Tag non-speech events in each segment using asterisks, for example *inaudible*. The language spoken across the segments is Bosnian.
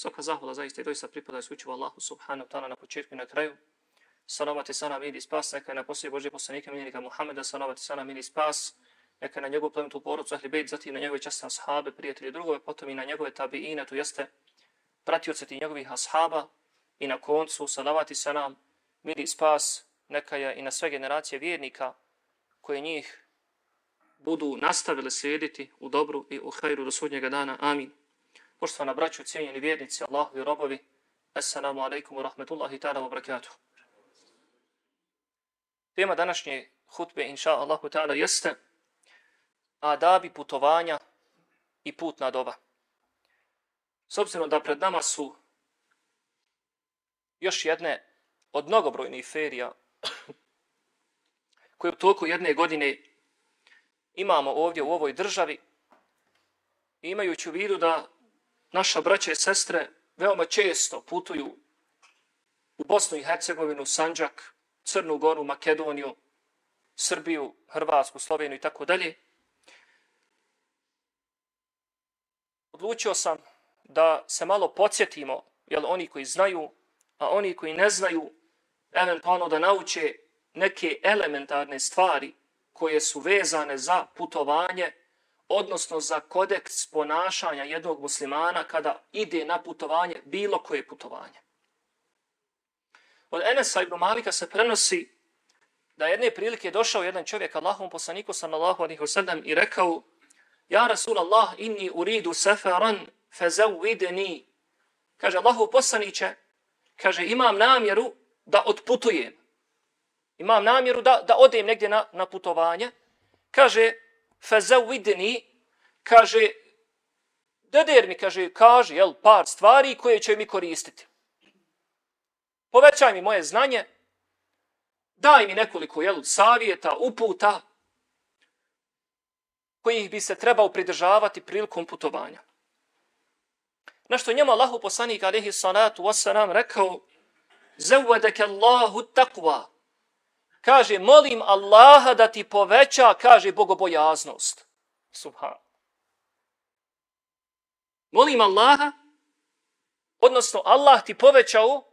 Svaka zahvala zaista i doista pripada isključivo Allahu subhanahu ta'ala na početku i na kraju. Salavat i salam ili spas, neka je na poslije Božje poslanika miljenika Muhammeda, salavat i salam ili spas, neka je na njegovu plemenu porodcu ahli bejt, zatim na njegove časne ashabe, prijatelje drugove, potom i na njegove tabiine, to jeste pratioce ti njegovih ashaba i na koncu salavat i salam, mili spas, neka je i na sve generacije vjernika koje njih budu nastavili slijediti u dobru i u hajru do sudnjega dana. Amin. Poštovana braću, cijenjeni vjernici, Allahovi robovi, Assalamu alaikum wa rahmetullahi ta'ala wa barakatuh. Tema današnje hutbe, inša Allahu ta'ala, jeste adabi putovanja i putna doba. S obzirom da pred nama su još jedne od mnogobrojnih ferija koje u toku jedne godine imamo ovdje u ovoj državi, imajući u vidu da naša braća i sestre veoma često putuju u Bosnu i Hercegovinu, Sanđak, Crnu Goru, Makedoniju, Srbiju, Hrvatsku, Sloveniju i tako dalje. Odlučio sam da se malo podsjetimo, jel oni koji znaju, a oni koji ne znaju, eventualno da nauče neke elementarne stvari koje su vezane za putovanje, odnosno za kodeks ponašanja jednog muslimana kada ide na putovanje, bilo koje putovanje. Od Enesa ibn Malika se prenosi da jedne prilike došao jedan čovjek Allahom poslaniku sallallahu alaihi wasallam i rekao Ja Rasul Allah inni uridu seferan fezawidni. Kaže Allahu poslaniće, kaže imam namjeru da odputujem. Imam namjeru da, da odem negdje na, na putovanje. Kaže fezawidni, kaže Deder mi kaže, kaže, jel, par stvari koje će mi koristiti povećaj mi moje znanje, daj mi nekoliko jel, savjeta, uputa, kojih bi se trebao pridržavati prilikom putovanja. Na što njemu Allahu poslanik alejhi salatu wasalam rekao, Zawwadaka Allahu taqwa. Kaže, molim Allaha da ti poveća, kaže, bogobojaznost. Subhan. Molim Allaha, odnosno Allah ti povećao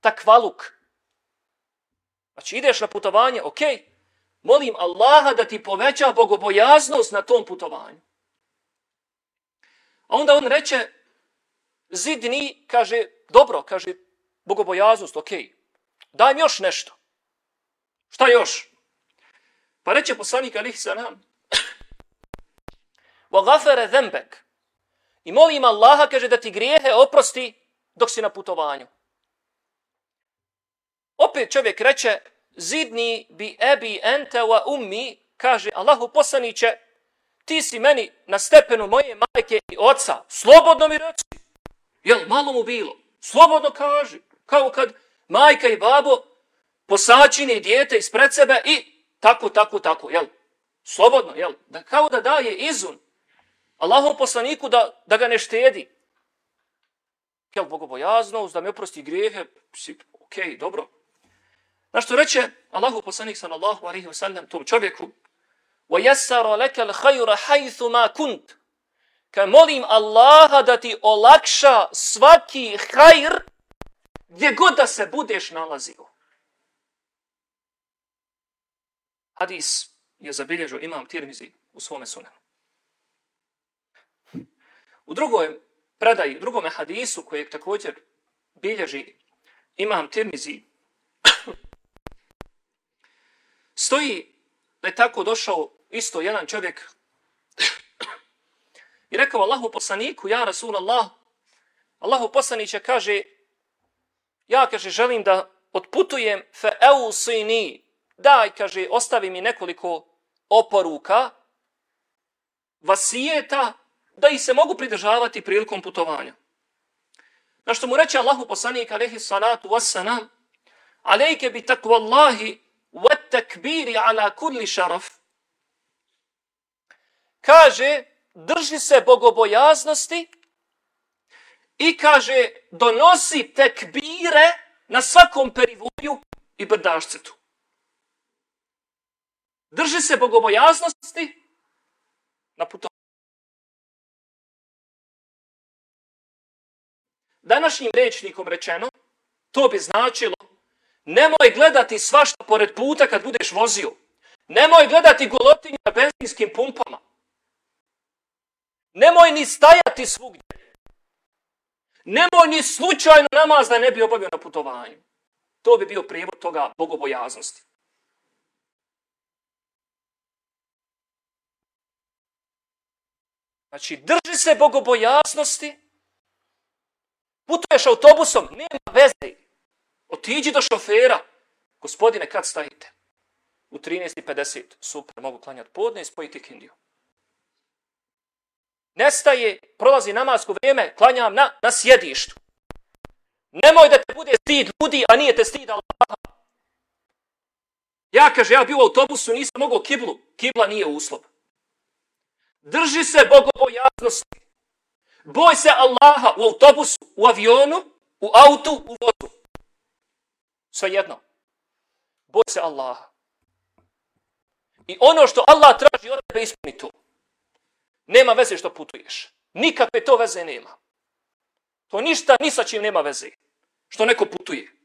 takvaluk. Znači ideš na putovanje, ok, molim Allaha da ti poveća bogobojaznost na tom putovanju. A onda on reče, zidni, kaže, dobro, kaže, bogobojaznost, ok, daj mi još nešto. Šta još? Pa reče poslanik alihi salam, wa gafere zembek. I molim Allaha, kaže, da ti grijehe oprosti dok si na putovanju. Opet čovjek reče, zidni bi ebi ente wa ummi, kaže Allahu poslaniće, ti si meni na stepenu moje majke i oca, slobodno mi reci. Jel, malo mu bilo, slobodno kaži. Kao kad majka i babo posačine dijete ispred sebe i tako, tako, tako, jel? Slobodno, jel? Da kao da daje izun Allahu poslaniku da, da ga ne štedi. Jel, bogobojaznost, da mi oprosti grijehe, ok, dobro. Na što reče Allahu poslanik sallallahu alaihi wa sallam tom čovjeku وَيَسَّرَ لَكَ الْخَيْرَ حَيْثُ مَا كُنْتِ Kaj molim Allaha da ti olakša svaki hajr gdje god da se budeš nalazio. Hadis je zabilježio imam Tirmizi u svome sunanu. U drugoj predaji, u drugome hadisu kojeg također bilježi imam Tirmizi Stoji da je tako došao isto jedan čovjek i rekao Allahu poslaniku, ja Rasul Allah, Allahu poslaniće kaže, ja kaže, želim da otputujem fe eusini, daj, kaže, ostavi mi nekoliko oporuka, vasijeta, da ih se mogu pridržavati prilikom putovanja. Na što mu reče Allahu poslanik, alaihi salatu wassalam, alaike bi takvo Allahi, wat takbiri ala kulli šaraf, kaže, drži se bogobojaznosti i kaže, donosi tekbire na svakom perivoju i brdašcetu. Drži se bogobojaznosti na putu. današnjim rečnikom rečeno, to bi značilo nemoj gledati svašta pored puta kad budeš vozio. Nemoj gledati golotinje na benzinskim pumpama. Nemoj ni stajati svugdje. Nemoj ni slučajno namaz da ne bi obavio na putovanju. To bi bio prijevod toga bogobojaznosti. Znači, drži se bogobojasnosti, putuješ autobusom, nema veze. Otiđi do šofera. Gospodine, kad stajite? U 13.50. Super, mogu klanjati podne i spojiti kindiju. Nestaje, prolazi namasko vrijeme, klanjam na, na sjedištu. Nemoj da te bude stid ljudi, a nije te stid Allah. Ja, kaže, ja bio u autobusu, nisam mogao kiblu. Kibla nije uslov. Drži se bogobojaznosti. Boj se Allaha u autobusu, u avionu, u autu, u vodu. Sve jedno. Boj se Allaha. I ono što Allah traži od tebe ispuni to. Nema veze što putuješ. Nikakve to veze nema. To ništa ni sa čim nema veze. Što neko putuje.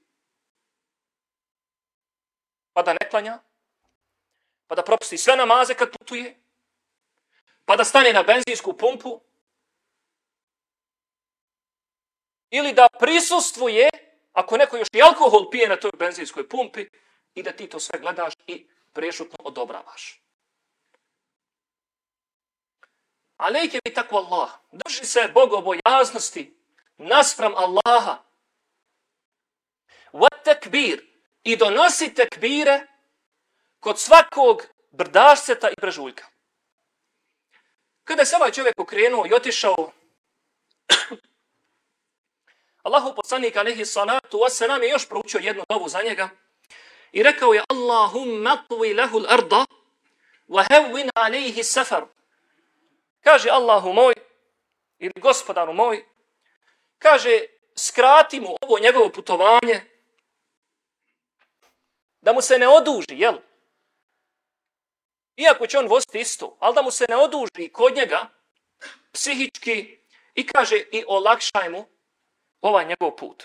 Pa da ne klanja. Pa da propusti sve namaze kad putuje. Pa da stane na benzinsku pumpu. Ili da prisustvuje ako neko još i alkohol pije na toj benzinskoj pumpi i da ti to sve gledaš i prešutno odobravaš. Alejke bi tako Allah. Drži se bogobojaznosti naspram Allaha. Wat tekbir. I donosi tekbire kod svakog brdašceta i brežuljka. Kada se ovaj čovjek okrenuo i otišao Allahu poslanik alaihi salatu wasalam je još proučio jednu dovu za njega i rekao je Allahumma tvi lehu l'arda wa hevvin alaihi safar. Kaže Allahu moj ili gospodaru moj, kaže skrati mu ovo njegovo putovanje da mu se ne oduži, jel? Iako će on voziti isto, ali da mu se ne oduži kod njega psihički i kaže i olakšaj mu ovaj njegov put.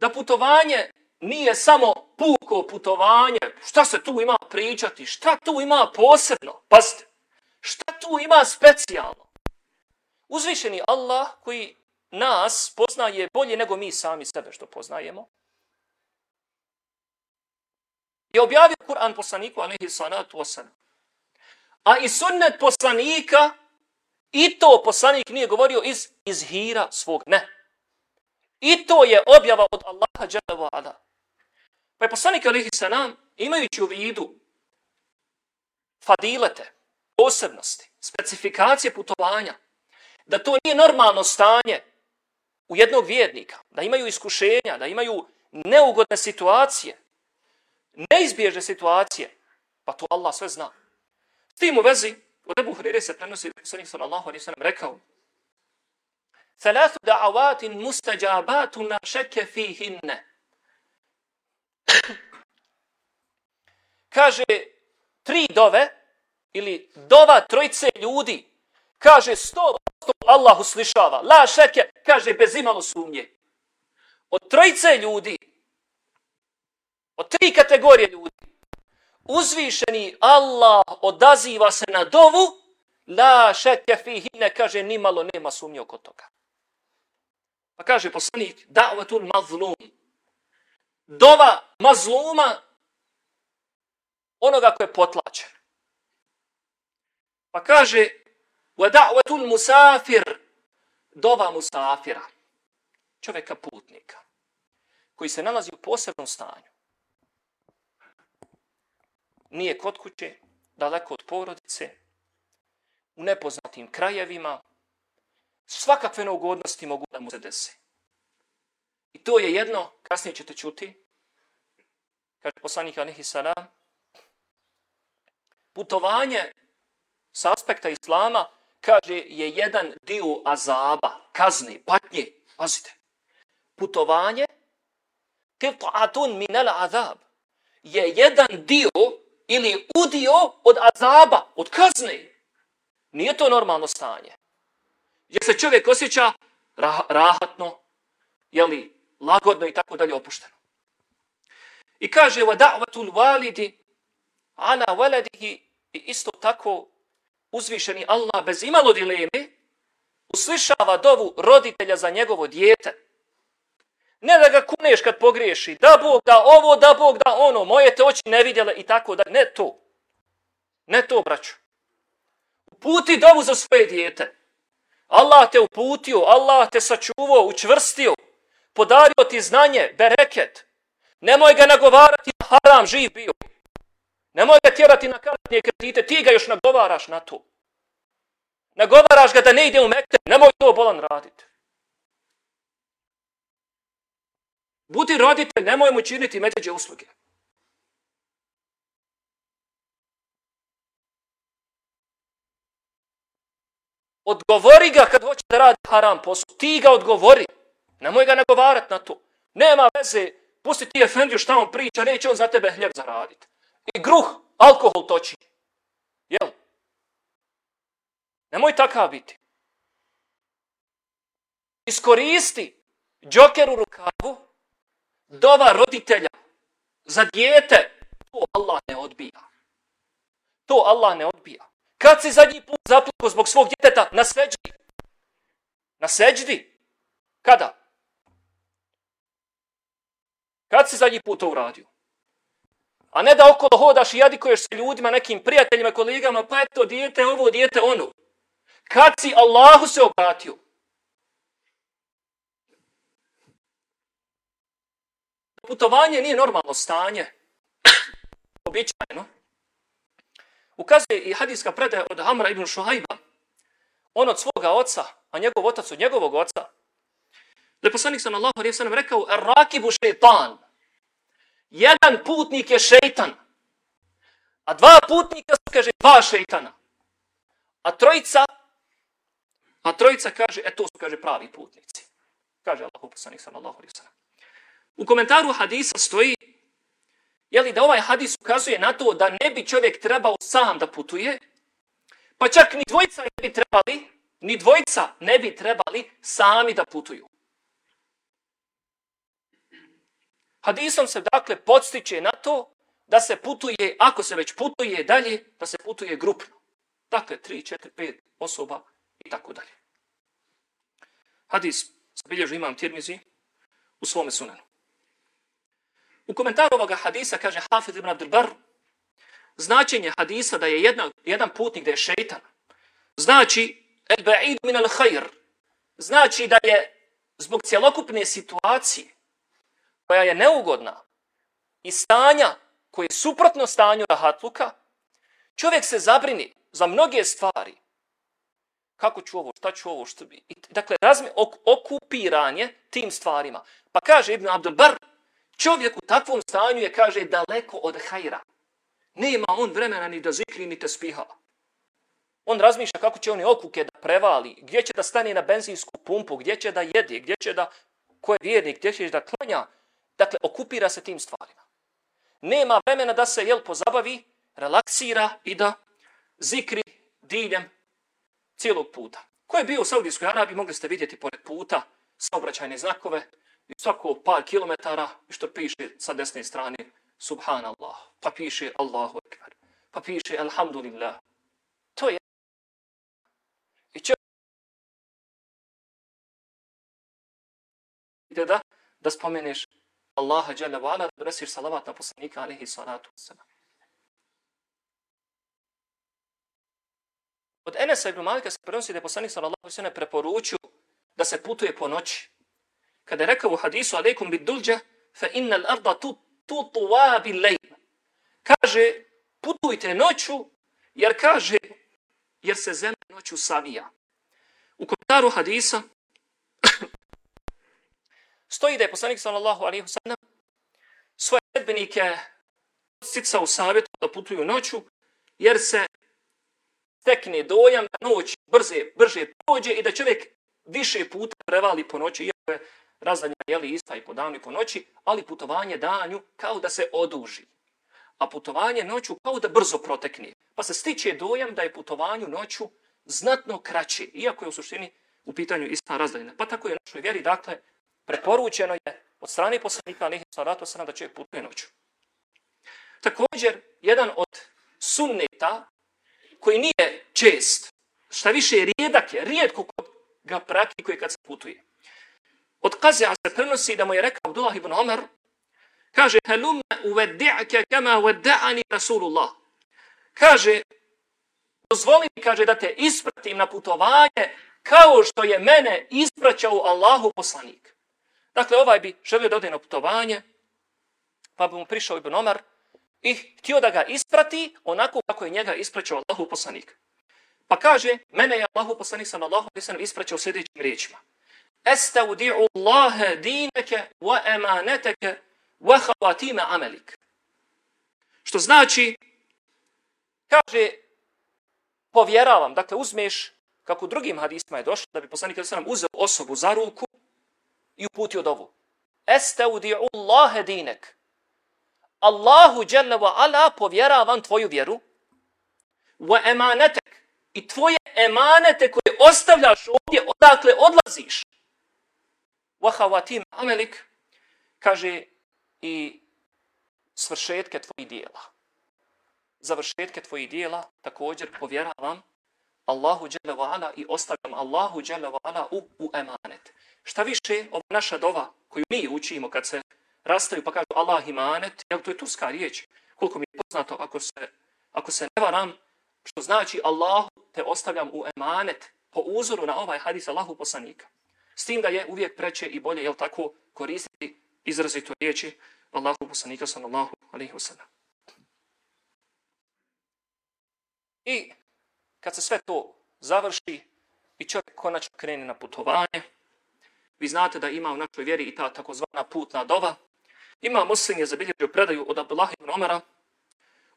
Da putovanje nije samo puko putovanje, šta se tu ima pričati, šta tu ima posebno, pazite, šta tu ima specijalno. Uzvišeni Allah koji nas poznaje bolje nego mi sami sebe što poznajemo, je objavio Kur'an poslaniku, alaihi salatu wasalam. A i sunnet poslanika I to poslanik nije govorio iz, iz hira svog. Ne. I to je objava od Allaha dželle wa ala. Pa je poslanik alihi sanam, imajući u vidu fadilete, posebnosti, specifikacije putovanja, da to nije normalno stanje u jednog vjernika, da imaju iskušenja, da imaju neugodne situacije, neizbježne situacije, pa to Allah sve zna. S tim u vezi, U Ebu Hrire se prenosi da poslanik sallallahu alaihi sallam rekao Thalathu da'avatin mustajabatu na šeke fihinne. kaže, tri dove, ili dova trojce ljudi, kaže, sto posto Allah uslišava. La šeke, kaže, bez imalo sumnje. Od trojce ljudi, od tri kategorije ljudi, uzvišeni Allah odaziva se na dovu, la šeke fihine, kaže, nimalo nema sumnje oko toga. Pa kaže poslanik, da'vatul mazlum. Dova mazluma, onoga koje je potlačen. Pa kaže, wa da'vatul musafir, dova musafira, čovjeka putnika, koji se nalazi u posebnom stanju nije kod kuće, daleko od porodice, u nepoznatim krajevima, svakakve neugodnosti mogu da mu se desi. I to je jedno, kasnije ćete čuti, kaže poslanik Anihi Salam, putovanje sa aspekta Islama, kaže, je jedan dio azaba, kazni, patnje. Pazite, putovanje, qit'atun min al-azab, je jedan dio ili udio od azaba, od kazne. Nije to normalno stanje. Gdje se čovjek osjeća rahatno, jeli, lagodno i tako dalje opušteno. I kaže, va da'vatul validi, ala waladihi i isto tako uzvišeni Allah bez imalo dileme uslišava dovu roditelja za njegovo dijete. Ne da ga kuneš kad pogriješi, da Bog da ovo, da Bog da ono, moje te oči ne vidjele i tako da, ne to. Ne to, braću. Puti dovu za svoje dijete. Allah te uputio, Allah te sačuvao, učvrstio, podario ti znanje, bereket. Nemoj ga nagovarati na haram, živ bio. Nemoj ga tjerati na karatnije kredite, ti ga još nagovaraš na to. Nagovaraš ga da ne ide u mekte, nemoj to bolan raditi. Budi roditelj, nemoj mu činiti medjeđe usluge. Odgovori ga kad hoće da radi haram posao. Ti ga odgovori. Nemoj ga nagovarat na to. Nema veze, pusti ti Efendiju šta on priča, neće on za tebe hljeb zaraditi. I gruh, alkohol toči. Jel? Nemoj takav biti. Iskoristi džoker u rukavu, dova roditelja za dijete, to Allah ne odbija. To Allah ne odbija. Kad si zadnji put zaplako zbog svog djeteta? Na seđdi. Na seđdi? Kada? Kad si zadnji put to uradio? A ne da okolo hodaš i jadikuješ se ljudima, nekim prijateljima, kolegama, pa eto, dijete, ovo, dijete, ono. Kad si Allahu se obratio? Putovanje nije normalno stanje. *coughs* Običajno. Ukazuje i hadijska predaja od Hamra ibn Šuhajba. On od svoga oca, a njegov otac od njegovog oca. Da je poslanik sam Allah rekao, rakibu šeitan. Jedan putnik je šeitan. A dva putnika su, kaže, dva šeitana. A trojica, a trojica kaže, e to su, kaže, pravi putnici. Kaže Allah poslanik sam Allah U komentaru hadisa stoji je li da ovaj hadis ukazuje na to da ne bi čovjek trebao sam da putuje, pa čak ni dvojica ne bi trebali, ni dvojica ne bi trebali sami da putuju. Hadisom se dakle podstiče na to da se putuje, ako se već putuje dalje, da se putuje grupno. Dakle, 3, 4, 5 osoba i tako dalje. Hadis zabilježu imam tirmizi u svome sunanu. U komentaru ovoga hadisa kaže Hafid ibn Abdul Bar, značenje hadisa da je jedna, jedan putnik da je šeitan, znači el ba'id min al khair, znači da je zbog cjelokupne situacije koja je neugodna i stanja koje je suprotno stanju rahatluka, čovjek se zabrini za mnoge stvari. Kako ću ovo, šta ću ovo, što bi... Dakle, razmi, ok, okupiranje tim stvarima. Pa kaže Ibn Abdul Bar, Čovjek u takvom stanju je, kaže, daleko od hajra. Nema on vremena ni da zikri, ni da spiha. On razmišlja kako će oni okuke da prevali, gdje će da stane na benzinsku pumpu, gdje će da jede, gdje će da, ko je vjernik, gdje će da klanja. Dakle, okupira se tim stvarima. Nema vremena da se, jel, pozabavi, relaksira i da zikri diljem cijelog puta. Ko je bio u Saudijskoj Arabiji, mogli ste vidjeti pored puta saobraćajne znakove, i svako par kilometara što piše sa desne strane Subhanallah, pa piše Allahu Ekber, pa piše Alhamdulillah. To je i će da, da spomeneš Allaha Jalla wa ala, da resiš salavat na poslanika alihi salatu wasalam. Od Enesa ibn Malika se prenosi da je poslanik sallallahu alaihi sallam preporučio da se putuje po noći kada je rekao u hadisu alaikum bid dulđa, fa inna l'arda tu, tu tuwa bil lejl. Kaže, putujte noću, jer kaže, jer se zemlja noću savija. U komentaru hadisa *coughs* stoji da je poslanik sallallahu alaihi sallam svoje sedbenike stica u savjetu da putuju noću, jer se tekne dojam da noć brze, brže prođe i da čovjek više puta prevali po noći, iako je razanja jeli ista i po danu i po noći, ali putovanje danju kao da se oduži. A putovanje noću kao da brzo protekne. Pa se stiče dojam da je putovanju noću znatno kraće, iako je u suštini u pitanju ista razdaljena. Pa tako je u našoj vjeri, dakle, preporučeno je od strane poslanika alihi salatu wasalam da čovjek putuje noću. Također, jedan od sunneta koji nije čest, šta više rijedak je, rijetko kod ga praktikuje kad se putuje. Od Kazija se prenosi da mu je rekao Abdullah ibn Omar, kaže, helume uvedi'ke kama uveda'ani Rasulullah. Kaže, dozvoli mi, kaže, da te ispratim na putovanje kao što je mene ispraćao Allahu poslanik. Dakle, ovaj bi želio da ode na putovanje, pa bi mu prišao Ibn Omar i htio da ga isprati onako kako je njega ispraćao Allahu poslanik. Pa kaže, mene je Allahu poslanik sam Allahu poslanik ispraćao sljedećim riječima. Estaudi'u Allahe dineke wa emaneteke wa havatime amelik. Što znači, kaže, povjeravam, dakle uzmeš, kako u drugim hadisma je došlo, da bi poslanik sam uzeo osobu za ruku i uputio dovu. Estaudi'u Allahe dinek. Allahu jalla wa ala povjeravam tvoju vjeru wa emanetek i tvoje emanete koje ostavljaš ovdje odakle odlaziš. Wa amelik kaže i svršetke tvojih dijela. Završetke tvojih dijela također povjeravam Allahu dželle wa i ostavljam Allahu dželle wa u, u emanet. Šta više, ova naša dova koju mi učimo kad se rastaju pa kažu Allah imanet, jel to je turska riječ, koliko mi je poznato ako se, ako se ne varam, što znači Allah te ostavljam u emanet po uzoru na ovaj hadis Allahu poslanika. S tim da je uvijek preče i bolje, jel tako, koristiti izrazito riječi Allahu poslanika sallallahu alaihi wasallam. I kad se sve to završi i čovjek konačno krene na putovanje, vi znate da ima u našoj vjeri i ta takozvana putna dova, Ima muslim je zabilježio predaju od Abdullah ibn Omara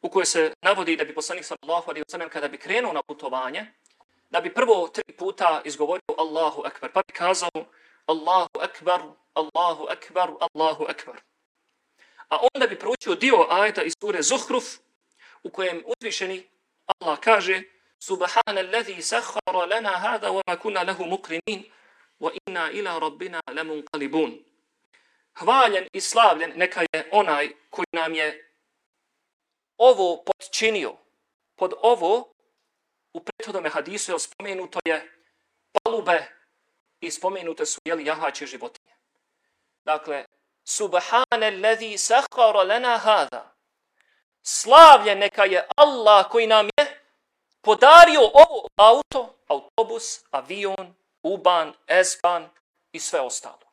u kojoj se navodi da bi poslanik sallallahu alaihi wasallam kada bi krenuo na putovanje, da bi prvo tri puta izgovorio Allahu akbar, pa bi kazao Allahu akbar, Allahu akbar, Allahu akbar. A onda bi proučio dio ajeta iz sure Zuhruf u kojem uzvišeni Allah kaže Subhana allazi sahara lana hada wa ma kunna lahu mukrinin wa inna ila rabbina lamunqalibun hvaljen i slavljen neka je onaj koji nam je ovo podčinio. Pod ovo u prethodnom hadisu je spomenuto je palube i spomenute su jeli jahaće životinje. Dakle, subhane lezi sahara lena hada. Slavlje neka je Allah koji nam je podario ovo auto, autobus, avion, uban, esban i sve ostalo.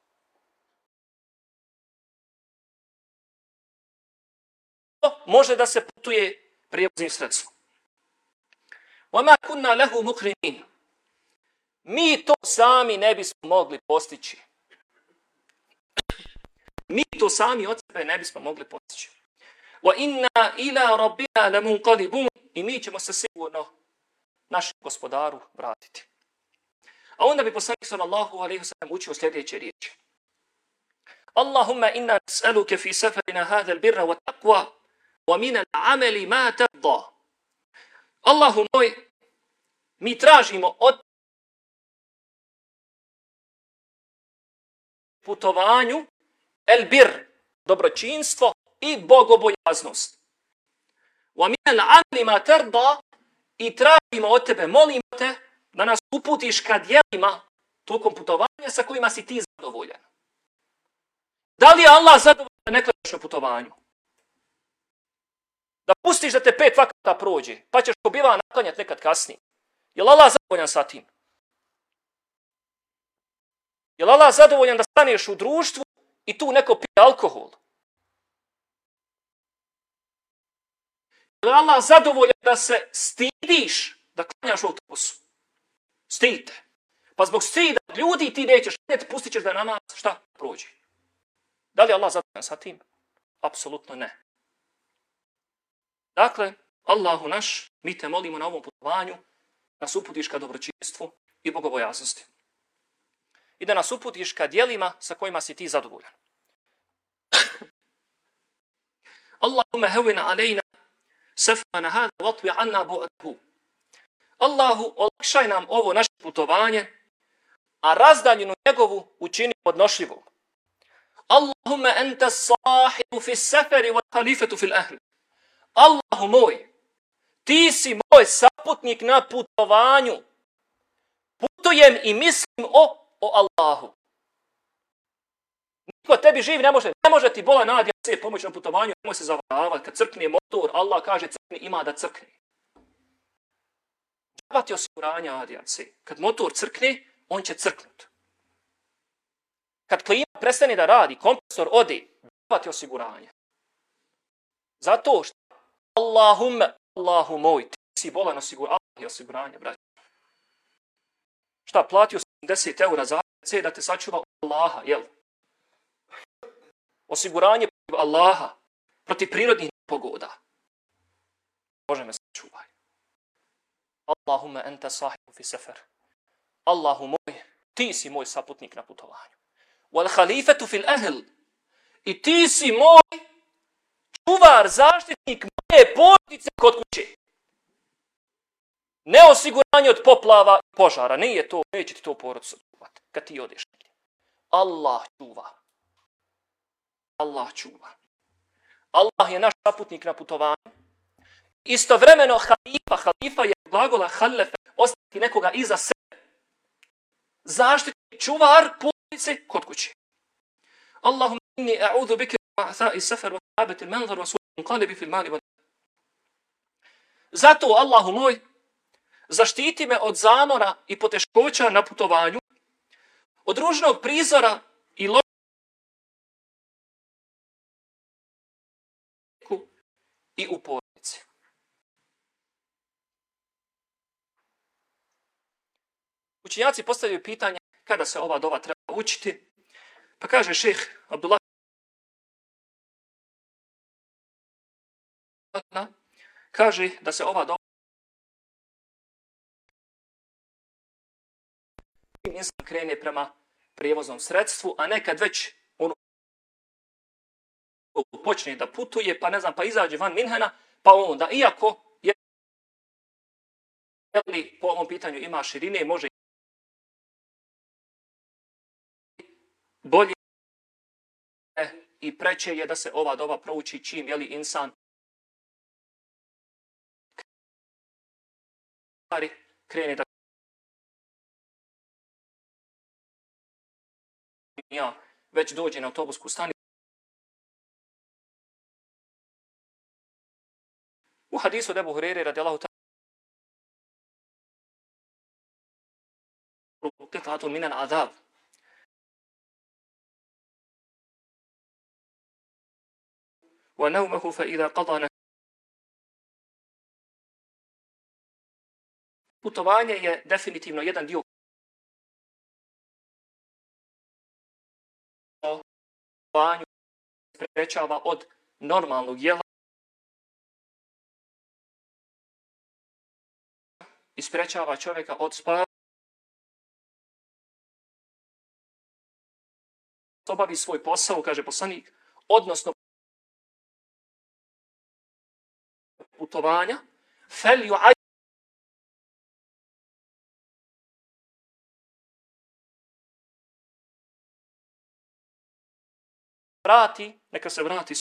može da se putuje prijevoznim sredstvom. وَمَا كُنَّا لَهُ مُقْرِنِينَ Mi to sami ne bismo mogli postići. Mi to sami od sebe ne bismo mogli postići. وَإِنَّا إِلَىٰ رَبِّنَا لَمُنْقَلِبُونَ I mi ćemo se sigurno našem gospodaru vratiti. A onda bi poslanik sallallahu alaihi wa sallam učio sljedeće riječi. Allahumma inna nas'aluke fi safarina hadha al-birra wa taqwa وَمِنَ الْعَمَلِ مَا تَرْضَى Allahu moj, mi tražimo od putovanju elbir, dobročinstvo i bogobojaznost. Wa min al anima tarda i tražimo od tebe, molimo te da nas uputiš ka djelima tokom putovanja sa kojima si ti zadovoljan. Da li je Allah zadovoljan na putovanju? Da pustiš da te pet vakata prođe, pa ćeš ko biva naklanjati nekad kasnije. Je li Allah zadovoljan sa tim? Je li Allah zadovoljan da staneš u društvu i tu neko pije alkohol? Je li Allah zadovoljan da se stidiš da klanjaš u autobusu? Stidite. Pa zbog stida ljudi ti nećeš, ne pustit ćeš da namaz, šta prođe? Da li Allah zadovoljan sa tim? Apsolutno ne. Dakle, Allahu naš, mi te molimo na ovom putovanju, nas uputiš ka dobročinstvu i bogobojaznosti. I da nas uputiš ka dijelima sa kojima si ti zadovoljan. *coughs* Allahumma hevina alejna sefana hada vatvi anna bu'adhu. Allahu, olakšaj nam ovo naše putovanje, a razdaljinu njegovu učini podnošljivom. Allahumma enta sahibu fi seferi wa halifetu fil ahli. Allahu moj, ti si moj saputnik na putovanju. Putujem i mislim o, o Allahu. Niko tebi živ ne može, ne može ti bola nadja se pomoći na putovanju, nemoj se zavaravati. Kad crkne motor, Allah kaže crkne, ima da crkne. Džaba ti osiguranja adijace. Kad motor crkne, on će crknut. Kad klima prestane da radi, kompresor ode, džaba ti osiguranje. Zato što Allahumme, Allahu moj, ti si bolan osigur, Allah je osiguranje, braći. Šta, platio sam 10 eura za AC da te sačuva Allaha, jel? Osiguranje protiv Allaha, protiv prirodnih pogoda. Bože me sačuvaj. Allahumme ente sahibu fi sefer. Allahu moj, ti si moj saputnik na putovanju. Wal halifetu fil ahl. I ti si moj čuvar, zaštitnik moje porodice kod kuće. Ne osiguranje od poplava i požara. Nije to, neće ti to porodicu čuvati kad ti odeš. Allah čuva. Allah čuva. Allah je naš zaputnik na putovanju. Istovremeno halifa, halifa je glagola halefe, ostati nekoga iza sebe. Zaštitnik čuvar porodice kod kuće. Allahumma inni a'udhu bike ma'tha'i safar wa ta'abati al-manzar wa su'in qalibi fil mali wa Zato, Allahu moj, zaštiti me od zamora i poteškoća na putovanju, od ružnog prizora i ložnog i u porodici. Učinjaci postavljaju pitanje kada se ova dova treba učiti, pa kaže šeh Abdullah kaže da se ova dova insan krene prema prijevoznom sredstvu, a nekad već on počne da putuje, pa ne znam, pa izađe van Minhena, pa onda, iako je li po ovom pitanju ima širine, može bolje i preće je da se ova doba prouči čim je li insan krene da ja već dođe na autobusku stanicu. U hadisu od Ebu Hurere radijalahu ta'ala قطعة من العذاب ونومه فإذا قضى Putovanje je definitivno jedan dio putovanju sprečava od normalnog jela i sprečava čovjeka od spava. Obavi svoj posao, kaže poslanik, odnosno putovanja, fel ju aj vrati, neka se vrati